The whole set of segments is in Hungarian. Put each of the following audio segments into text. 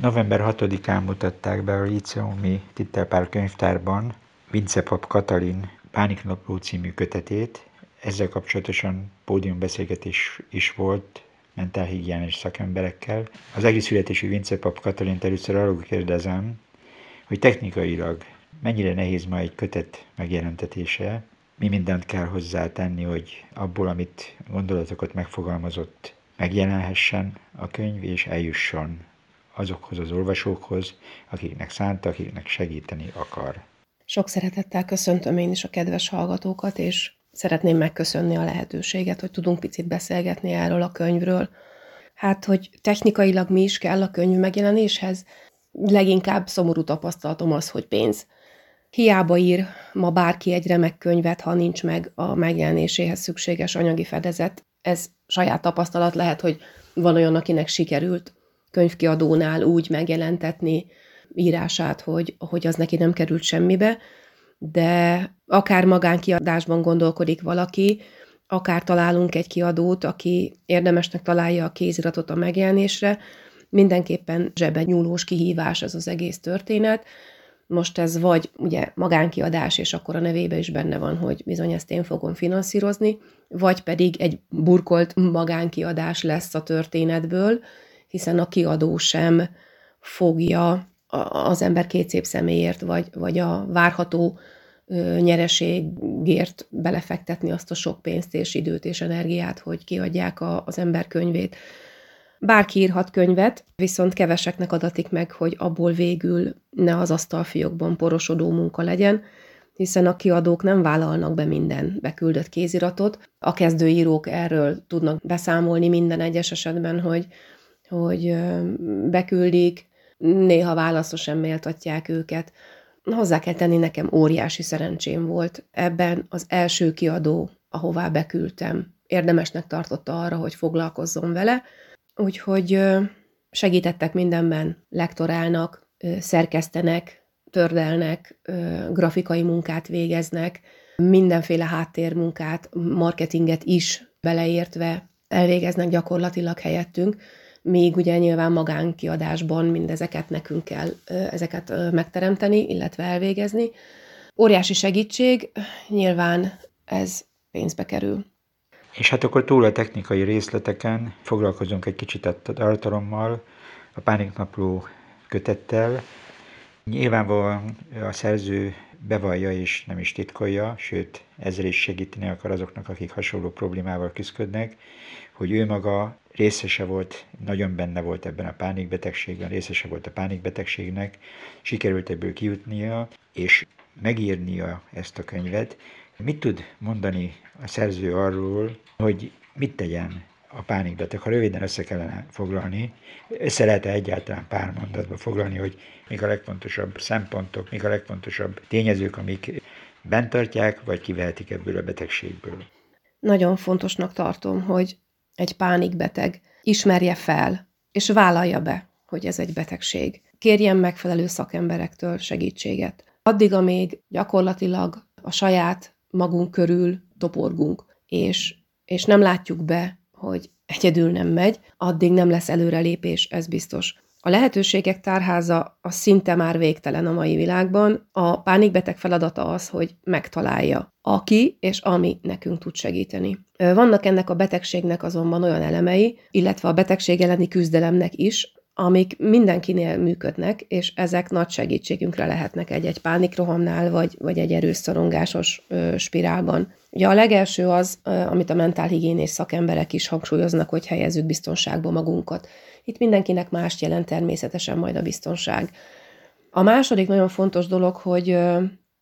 November 6-án mutatták be a Líceumi Tittelpár könyvtárban Vince Pap Katalin Pániknapló című kötetét. Ezzel kapcsolatosan pódiumbeszélgetés is volt mentálhigiénés szakemberekkel. Az egri születésű Vince Pap Katalin először arról kérdezem, hogy technikailag mennyire nehéz ma egy kötet megjelentetése, mi mindent kell hozzá tenni, hogy abból, amit gondolatokat megfogalmazott, megjelenhessen a könyv, és eljusson azokhoz az olvasókhoz, akiknek szánta, akiknek segíteni akar. Sok szeretettel köszöntöm én is a kedves hallgatókat, és szeretném megköszönni a lehetőséget, hogy tudunk picit beszélgetni erről a könyvről. Hát, hogy technikailag mi is kell a könyv megjelenéshez, leginkább szomorú tapasztalatom az, hogy pénz. Hiába ír ma bárki egy remek könyvet, ha nincs meg a megjelenéséhez szükséges anyagi fedezet. Ez saját tapasztalat lehet, hogy van olyan, akinek sikerült könyvkiadónál úgy megjelentetni írását, hogy, hogy az neki nem került semmibe, de akár magánkiadásban gondolkodik valaki, akár találunk egy kiadót, aki érdemesnek találja a kéziratot a megjelenésre, mindenképpen zsebe nyúlós kihívás ez az egész történet. Most ez vagy ugye magánkiadás, és akkor a nevébe is benne van, hogy bizony ezt én fogom finanszírozni, vagy pedig egy burkolt magánkiadás lesz a történetből, hiszen a kiadó sem fogja az ember két szép személyért, vagy, vagy a várható nyereségért belefektetni azt a sok pénzt és időt és energiát, hogy kiadják a, az ember könyvét. Bárki írhat könyvet, viszont keveseknek adatik meg, hogy abból végül ne az asztalfiókban porosodó munka legyen, hiszen a kiadók nem vállalnak be minden beküldött kéziratot. A kezdőírók erről tudnak beszámolni minden egyes esetben, hogy hogy beküldik, néha válaszra sem méltatják őket. Hozzá kell tenni, nekem óriási szerencsém volt. Ebben az első kiadó, ahová beküldtem, érdemesnek tartotta arra, hogy foglalkozzon vele, úgyhogy segítettek mindenben, lektorálnak, szerkesztenek, tördelnek, grafikai munkát végeznek, mindenféle háttérmunkát, marketinget is beleértve elvégeznek gyakorlatilag helyettünk, még ugye nyilván magánkiadásban mindezeket nekünk kell ezeket megteremteni, illetve elvégezni. Óriási segítség, nyilván ez pénzbe kerül. És hát akkor túl a technikai részleteken foglalkozunk egy kicsit a tartalommal, a Pániknapló kötettel. Nyilvánvalóan a szerző bevallja és nem is titkolja, sőt ezzel is segíteni akar azoknak, akik hasonló problémával küzdködnek, hogy ő maga részese volt, nagyon benne volt ebben a pánikbetegségben, részese volt a pánikbetegségnek, sikerült ebből kijutnia, és megírnia ezt a könyvet. Mit tud mondani a szerző arról, hogy mit tegyen a pánikbeteg? Ha röviden össze kellene foglalni, össze lehet -e egyáltalán pár mondatba foglalni, hogy mik a legfontosabb szempontok, mik a legfontosabb tényezők, amik bent tartják, vagy kivehetik ebből a betegségből? Nagyon fontosnak tartom, hogy egy pánikbeteg ismerje fel, és vállalja be, hogy ez egy betegség. Kérjen megfelelő szakemberektől segítséget. Addig, amíg gyakorlatilag a saját magunk körül toporgunk, és, és nem látjuk be, hogy egyedül nem megy, addig nem lesz előrelépés, ez biztos. A lehetőségek tárháza a szinte már végtelen a mai világban. A pánikbeteg feladata az, hogy megtalálja, aki és ami nekünk tud segíteni. Vannak ennek a betegségnek azonban olyan elemei, illetve a betegség elleni küzdelemnek is, amik mindenkinél működnek, és ezek nagy segítségünkre lehetnek egy-egy pánikrohamnál, vagy, vagy egy erősszorongásos ö, spirálban. Ugye a legelső az, amit a mentálhigiénés szakemberek is hangsúlyoznak, hogy helyezzük biztonságba magunkat. Itt mindenkinek mást jelent természetesen majd a biztonság. A második nagyon fontos dolog, hogy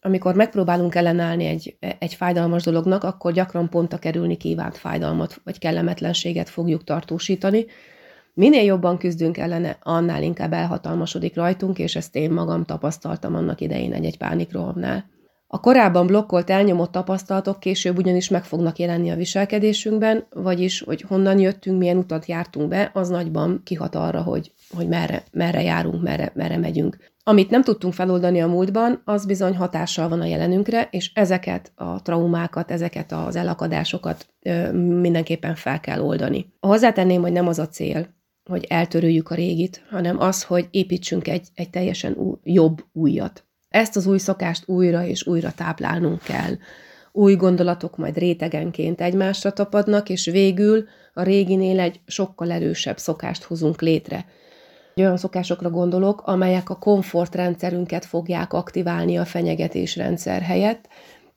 amikor megpróbálunk ellenállni egy, egy fájdalmas dolognak, akkor gyakran pont a kerülni kívánt fájdalmat vagy kellemetlenséget fogjuk tartósítani. Minél jobban küzdünk ellene, annál inkább elhatalmasodik rajtunk, és ezt én magam tapasztaltam annak idején egy-egy pánikrohamnál. A korábban blokkolt, elnyomott tapasztalatok később ugyanis meg fognak jelenni a viselkedésünkben, vagyis, hogy honnan jöttünk, milyen utat jártunk be, az nagyban kihat arra, hogy, hogy merre, merre járunk, merre, merre megyünk. Amit nem tudtunk feloldani a múltban, az bizony hatással van a jelenünkre, és ezeket a traumákat, ezeket az elakadásokat ö, mindenképpen fel kell oldani. Hozzátenném, hogy nem az a cél, hogy eltörőjük a régit, hanem az, hogy építsünk egy, egy teljesen új, jobb újat. Ezt az új szokást újra és újra táplálnunk kell. Új gondolatok majd rétegenként egymásra tapadnak, és végül a réginél egy sokkal erősebb szokást hozunk létre. Olyan szokásokra gondolok, amelyek a komfortrendszerünket fogják aktiválni a fenyegetésrendszer helyett,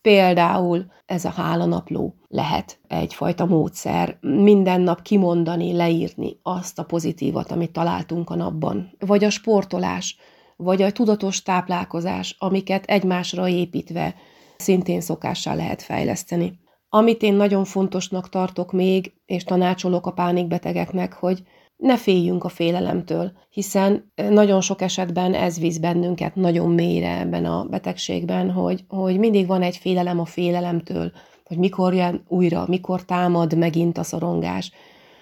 Például ez a hálanapló lehet egyfajta módszer, minden nap kimondani, leírni azt a pozitívat, amit találtunk a napban. Vagy a sportolás, vagy a tudatos táplálkozás, amiket egymásra építve szintén szokássá lehet fejleszteni. Amit én nagyon fontosnak tartok még, és tanácsolok a pánikbetegeknek, hogy ne féljünk a félelemtől, hiszen nagyon sok esetben ez visz bennünket nagyon mélyre ebben a betegségben, hogy, hogy mindig van egy félelem a félelemtől, hogy mikor jön újra, mikor támad megint a szorongás.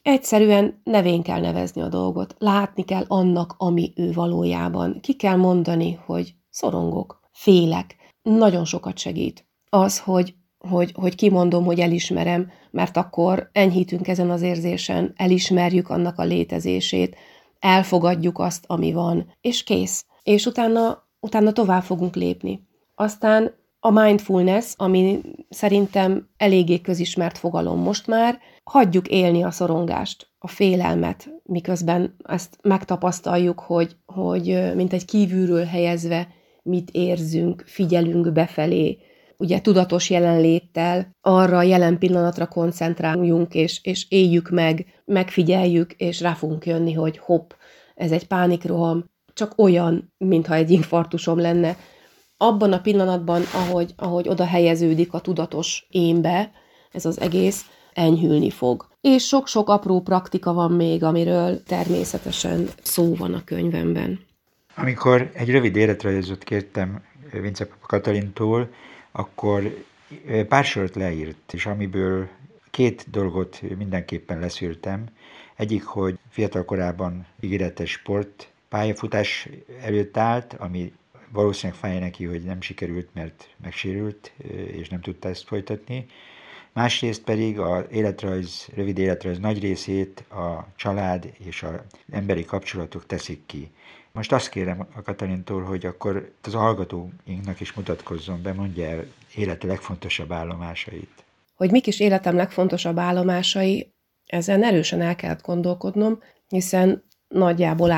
Egyszerűen nevén kell nevezni a dolgot, látni kell annak, ami ő valójában. Ki kell mondani, hogy szorongok, félek. Nagyon sokat segít. Az, hogy hogy, hogy kimondom, hogy elismerem, mert akkor enyhítünk ezen az érzésen, elismerjük annak a létezését, elfogadjuk azt, ami van, és kész. És utána, utána tovább fogunk lépni. Aztán a mindfulness, ami szerintem eléggé közismert fogalom most már, hagyjuk élni a szorongást, a félelmet, miközben ezt megtapasztaljuk, hogy, hogy mint egy kívülről helyezve mit érzünk, figyelünk befelé, ugye tudatos jelenléttel arra a jelen pillanatra koncentráljunk, és, és éljük meg, megfigyeljük, és rá fogunk jönni, hogy hopp, ez egy pánikroham, csak olyan, mintha egy infartusom lenne. Abban a pillanatban, ahogy, ahogy oda helyeződik a tudatos énbe, ez az egész, enyhülni fog. És sok-sok apró praktika van még, amiről természetesen szó van a könyvemben. Amikor egy rövid életrajzot kértem Vince Katalintól, akkor pár sort leírt, és amiből két dolgot mindenképpen leszűrtem. Egyik, hogy fiatal korában ígéretes sport pályafutás előtt állt, ami valószínűleg fáj neki, hogy nem sikerült, mert megsérült, és nem tudta ezt folytatni. Másrészt pedig az életrajz, rövid életrajz nagy részét a család és az emberi kapcsolatok teszik ki. Most azt kérem a Katalintól, hogy akkor az hallgatóinknak is mutatkozzon be, mondja el élete legfontosabb állomásait. Hogy mik is életem legfontosabb állomásai, ezen erősen el kellett gondolkodnom, hiszen nagyjából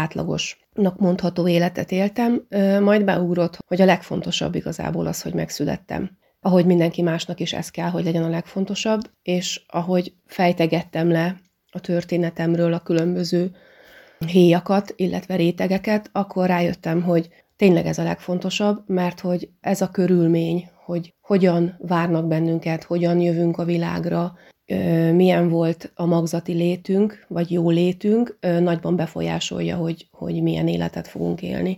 átlagosnak mondható életet éltem, majd beugrott, hogy a legfontosabb igazából az, hogy megszülettem. Ahogy mindenki másnak is ez kell, hogy legyen a legfontosabb, és ahogy fejtegettem le a történetemről a különböző héjakat, illetve rétegeket, akkor rájöttem, hogy tényleg ez a legfontosabb, mert hogy ez a körülmény, hogy hogyan várnak bennünket, hogyan jövünk a világra, milyen volt a magzati létünk, vagy jó létünk, nagyban befolyásolja, hogy, hogy milyen életet fogunk élni.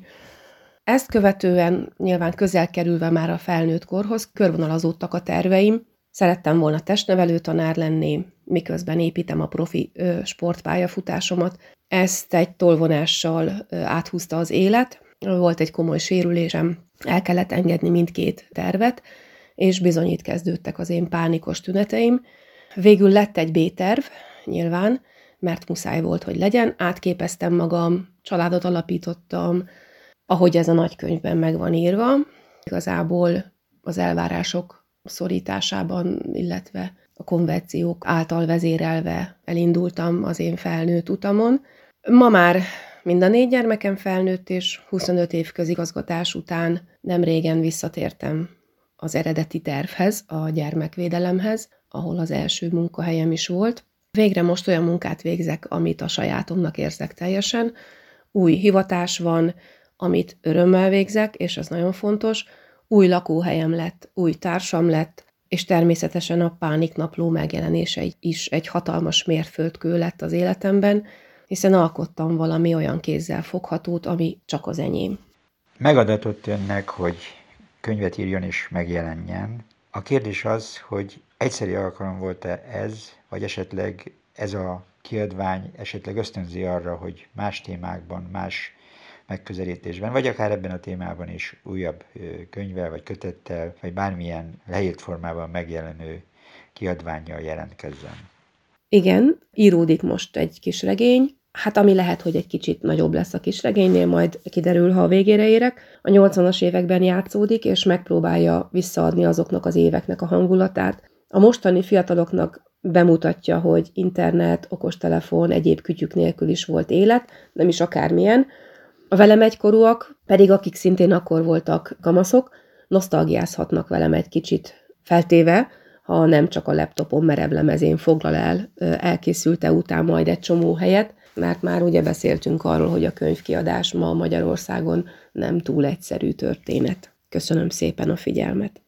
Ezt követően nyilván közel kerülve már a felnőtt korhoz, körvonalazódtak a terveim. Szerettem volna testnevelő tanár lenni, miközben építem a profi sportpályafutásomat. Ezt egy tolvonással áthúzta az élet. Volt egy komoly sérülésem, el kellett engedni mindkét tervet, és bizonyít kezdődtek az én pánikos tüneteim. Végül lett egy B-terv, nyilván, mert muszáj volt, hogy legyen. Átképeztem magam, családot alapítottam, ahogy ez a nagykönyvben meg van írva. Igazából az elvárások szorításában, illetve a konvenciók által vezérelve elindultam az én felnőtt utamon. Ma már mind a négy gyermekem felnőtt, és 25 év közigazgatás után nem régen visszatértem az eredeti tervhez, a gyermekvédelemhez, ahol az első munkahelyem is volt. Végre most olyan munkát végzek, amit a sajátomnak érzek teljesen. Új hivatás van, amit örömmel végzek, és ez nagyon fontos. Új lakóhelyem lett, új társam lett, és természetesen a pániknapló megjelenése is egy hatalmas mérföldkő lett az életemben, hiszen alkottam valami olyan kézzel foghatót, ami csak az enyém. Megadatott önnek, hogy könyvet írjon és megjelenjen. A kérdés az, hogy egyszeri alkalom volt-e ez, vagy esetleg ez a kiadvány esetleg ösztönzi arra, hogy más témákban, más megközelítésben, vagy akár ebben a témában is újabb könyvvel, vagy kötettel, vagy bármilyen leírt formában megjelenő kiadványjal jelentkezzen. Igen, íródik most egy kis regény, hát ami lehet, hogy egy kicsit nagyobb lesz a kisregénynél, majd kiderül, ha a végére érek. A 80-as években játszódik, és megpróbálja visszaadni azoknak az éveknek a hangulatát. A mostani fiataloknak bemutatja, hogy internet, okostelefon, egyéb kütyük nélkül is volt élet, nem is akármilyen. A velem egykorúak, pedig akik szintén akkor voltak kamaszok, nosztalgiázhatnak velem egy kicsit, feltéve, ha nem csak a laptopon merevlemezén foglal el elkészülte után majd egy csomó helyet, mert már ugye beszéltünk arról, hogy a könyvkiadás ma Magyarországon nem túl egyszerű történet. Köszönöm szépen a figyelmet!